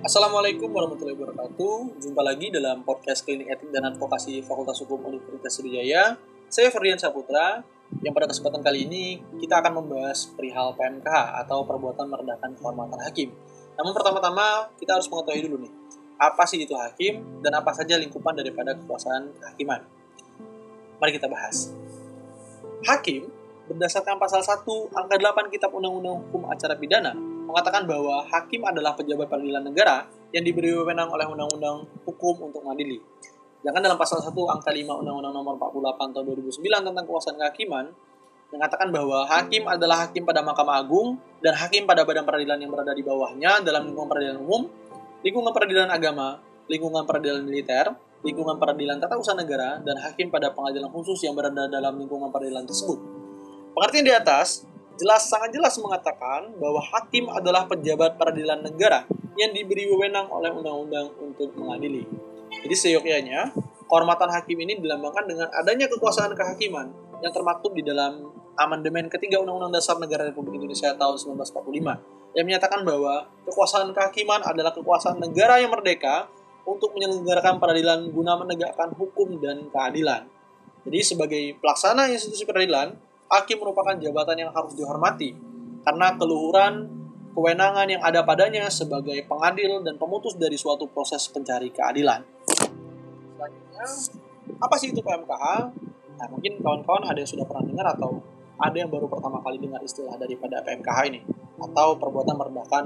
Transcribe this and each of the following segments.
Assalamualaikum warahmatullahi wabarakatuh. Jumpa lagi dalam podcast Klinik Etik dan Advokasi Fakultas Hukum Universitas Sriwijaya. Saya Ferdian Saputra, yang pada kesempatan kali ini kita akan membahas perihal PMKH atau perbuatan merendahkan kehormatan hakim. Namun pertama-tama kita harus mengetahui dulu nih, apa sih itu hakim dan apa saja lingkupan daripada kekuasaan kehakiman. Mari kita bahas. Hakim berdasarkan pasal 1 angka 8 Kitab Undang-Undang Hukum Acara Pidana mengatakan bahwa hakim adalah pejabat peradilan negara yang diberi wewenang oleh undang-undang hukum untuk mengadili. Jangan dalam pasal 1 angka 5 Undang-Undang Nomor 48 tahun 2009 tentang kekuasaan kehakiman mengatakan bahwa hakim adalah hakim pada Mahkamah Agung dan hakim pada badan peradilan yang berada di bawahnya dalam lingkungan peradilan umum, lingkungan peradilan agama, lingkungan peradilan militer, lingkungan peradilan tata usaha negara, dan hakim pada pengadilan khusus yang berada dalam lingkungan peradilan tersebut. Pengertian di atas jelas sangat jelas mengatakan bahwa hakim adalah pejabat peradilan negara yang diberi wewenang oleh undang-undang untuk mengadili. Jadi seyogyanya, kehormatan hakim ini dilambangkan dengan adanya kekuasaan kehakiman yang termaktub di dalam amandemen ketiga Undang-Undang Dasar Negara Republik Indonesia tahun 1945 yang menyatakan bahwa kekuasaan kehakiman adalah kekuasaan negara yang merdeka untuk menyelenggarakan peradilan guna menegakkan hukum dan keadilan. Jadi sebagai pelaksana institusi peradilan, hakim merupakan jabatan yang harus dihormati karena keluhuran kewenangan yang ada padanya sebagai pengadil dan pemutus dari suatu proses pencari keadilan. Selanjutnya, apa sih itu PMKH? Nah, mungkin kawan-kawan ada yang sudah pernah dengar atau ada yang baru pertama kali dengar istilah daripada PMKH ini atau perbuatan merendahkan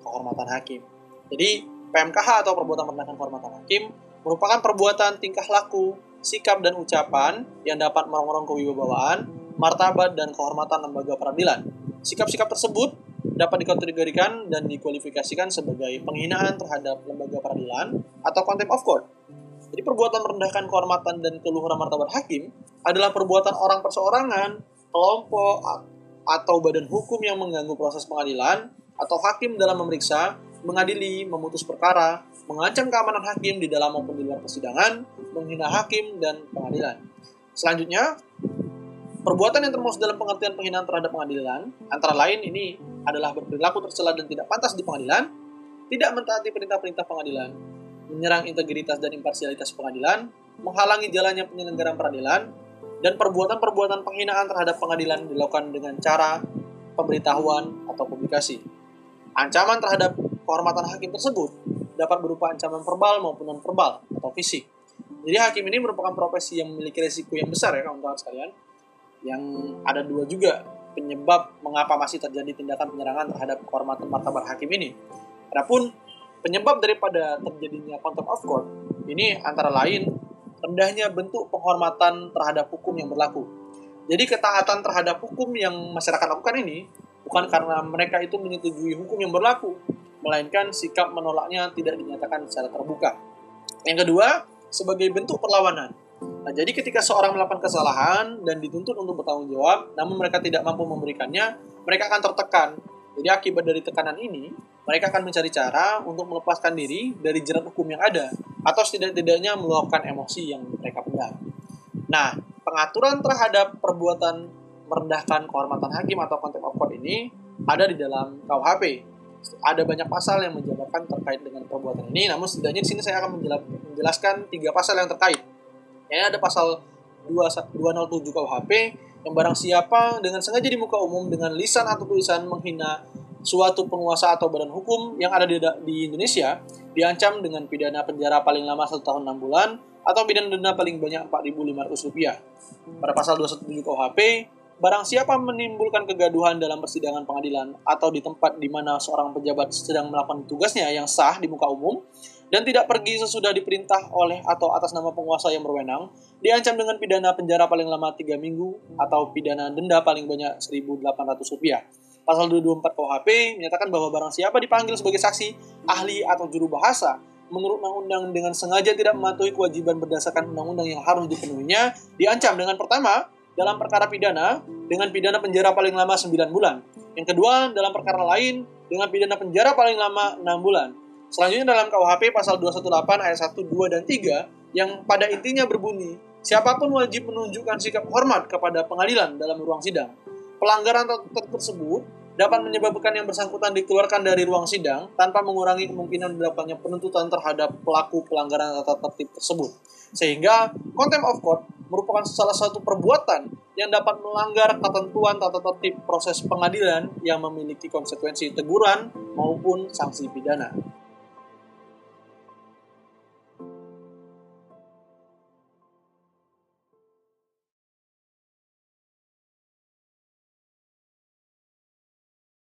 kehormatan hakim. Jadi, PMKH atau perbuatan merendahkan kehormatan hakim merupakan perbuatan tingkah laku, sikap dan ucapan yang dapat merongrong kewibawaan martabat, dan kehormatan lembaga peradilan. Sikap-sikap tersebut dapat dikategorikan dan dikualifikasikan sebagai penghinaan terhadap lembaga peradilan atau contempt of court. Jadi perbuatan merendahkan kehormatan dan keluhuran martabat hakim adalah perbuatan orang perseorangan, kelompok, atau badan hukum yang mengganggu proses pengadilan atau hakim dalam memeriksa, mengadili, memutus perkara, mengancam keamanan hakim di dalam maupun di luar persidangan, menghina hakim, dan pengadilan. Selanjutnya, Perbuatan yang termasuk dalam pengertian penghinaan terhadap pengadilan, antara lain ini adalah berperilaku tercela dan tidak pantas di pengadilan, tidak mentaati perintah-perintah pengadilan, menyerang integritas dan imparsialitas pengadilan, menghalangi jalannya penyelenggaraan peradilan, dan perbuatan-perbuatan penghinaan terhadap pengadilan dilakukan dengan cara pemberitahuan atau publikasi. Ancaman terhadap kehormatan hakim tersebut dapat berupa ancaman verbal maupun non-verbal atau fisik. Jadi hakim ini merupakan profesi yang memiliki risiko yang besar ya kawan-kawan sekalian yang ada dua juga penyebab mengapa masih terjadi tindakan penyerangan terhadap kehormatan martabat hakim ini. Adapun penyebab daripada terjadinya contempt of court ini antara lain rendahnya bentuk penghormatan terhadap hukum yang berlaku. Jadi ketaatan terhadap hukum yang masyarakat lakukan ini bukan karena mereka itu menyetujui hukum yang berlaku, melainkan sikap menolaknya tidak dinyatakan secara terbuka. Yang kedua, sebagai bentuk perlawanan. Nah, jadi ketika seorang melakukan kesalahan dan dituntut untuk bertanggung jawab, namun mereka tidak mampu memberikannya, mereka akan tertekan. Jadi akibat dari tekanan ini, mereka akan mencari cara untuk melepaskan diri dari jerat hukum yang ada, atau setidak-tidaknya meluapkan emosi yang mereka pendam. Nah, pengaturan terhadap perbuatan merendahkan kehormatan hakim atau contempt of ini ada di dalam KUHP. Ada banyak pasal yang menjabarkan terkait dengan perbuatan ini, namun setidaknya di sini saya akan menjelaskan tiga pasal yang terkait ya ada pasal 207 KUHP yang barang siapa dengan sengaja di muka umum dengan lisan atau tulisan menghina suatu penguasa atau badan hukum yang ada di, di Indonesia diancam dengan pidana penjara paling lama satu tahun 6 bulan atau pidana denda paling banyak 4.500 rupiah. Pada pasal 217 KUHP, barang siapa menimbulkan kegaduhan dalam persidangan pengadilan atau di tempat di mana seorang pejabat sedang melakukan tugasnya yang sah di muka umum, dan tidak pergi sesudah diperintah oleh atau atas nama penguasa yang berwenang, diancam dengan pidana penjara paling lama 3 minggu atau pidana denda paling banyak 1.800 rupiah. Pasal 224 KUHP menyatakan bahwa barang siapa dipanggil sebagai saksi, ahli atau juru bahasa menurut undang-undang dengan sengaja tidak mematuhi kewajiban berdasarkan undang-undang yang harus dipenuhinya, diancam dengan pertama, dalam perkara pidana, dengan pidana penjara paling lama 9 bulan. Yang kedua, dalam perkara lain, dengan pidana penjara paling lama 6 bulan. Selanjutnya dalam KUHP pasal 218 ayat 1, 2, dan 3 yang pada intinya berbunyi, siapa pun wajib menunjukkan sikap hormat kepada pengadilan dalam ruang sidang. Pelanggaran tersebut dapat menyebabkan yang bersangkutan dikeluarkan dari ruang sidang tanpa mengurangi kemungkinan dilakukannya penuntutan terhadap pelaku pelanggaran tata tertib tersebut. Sehingga contempt of court merupakan salah satu perbuatan yang dapat melanggar ketentuan tata tertib proses pengadilan yang memiliki konsekuensi teguran maupun sanksi pidana.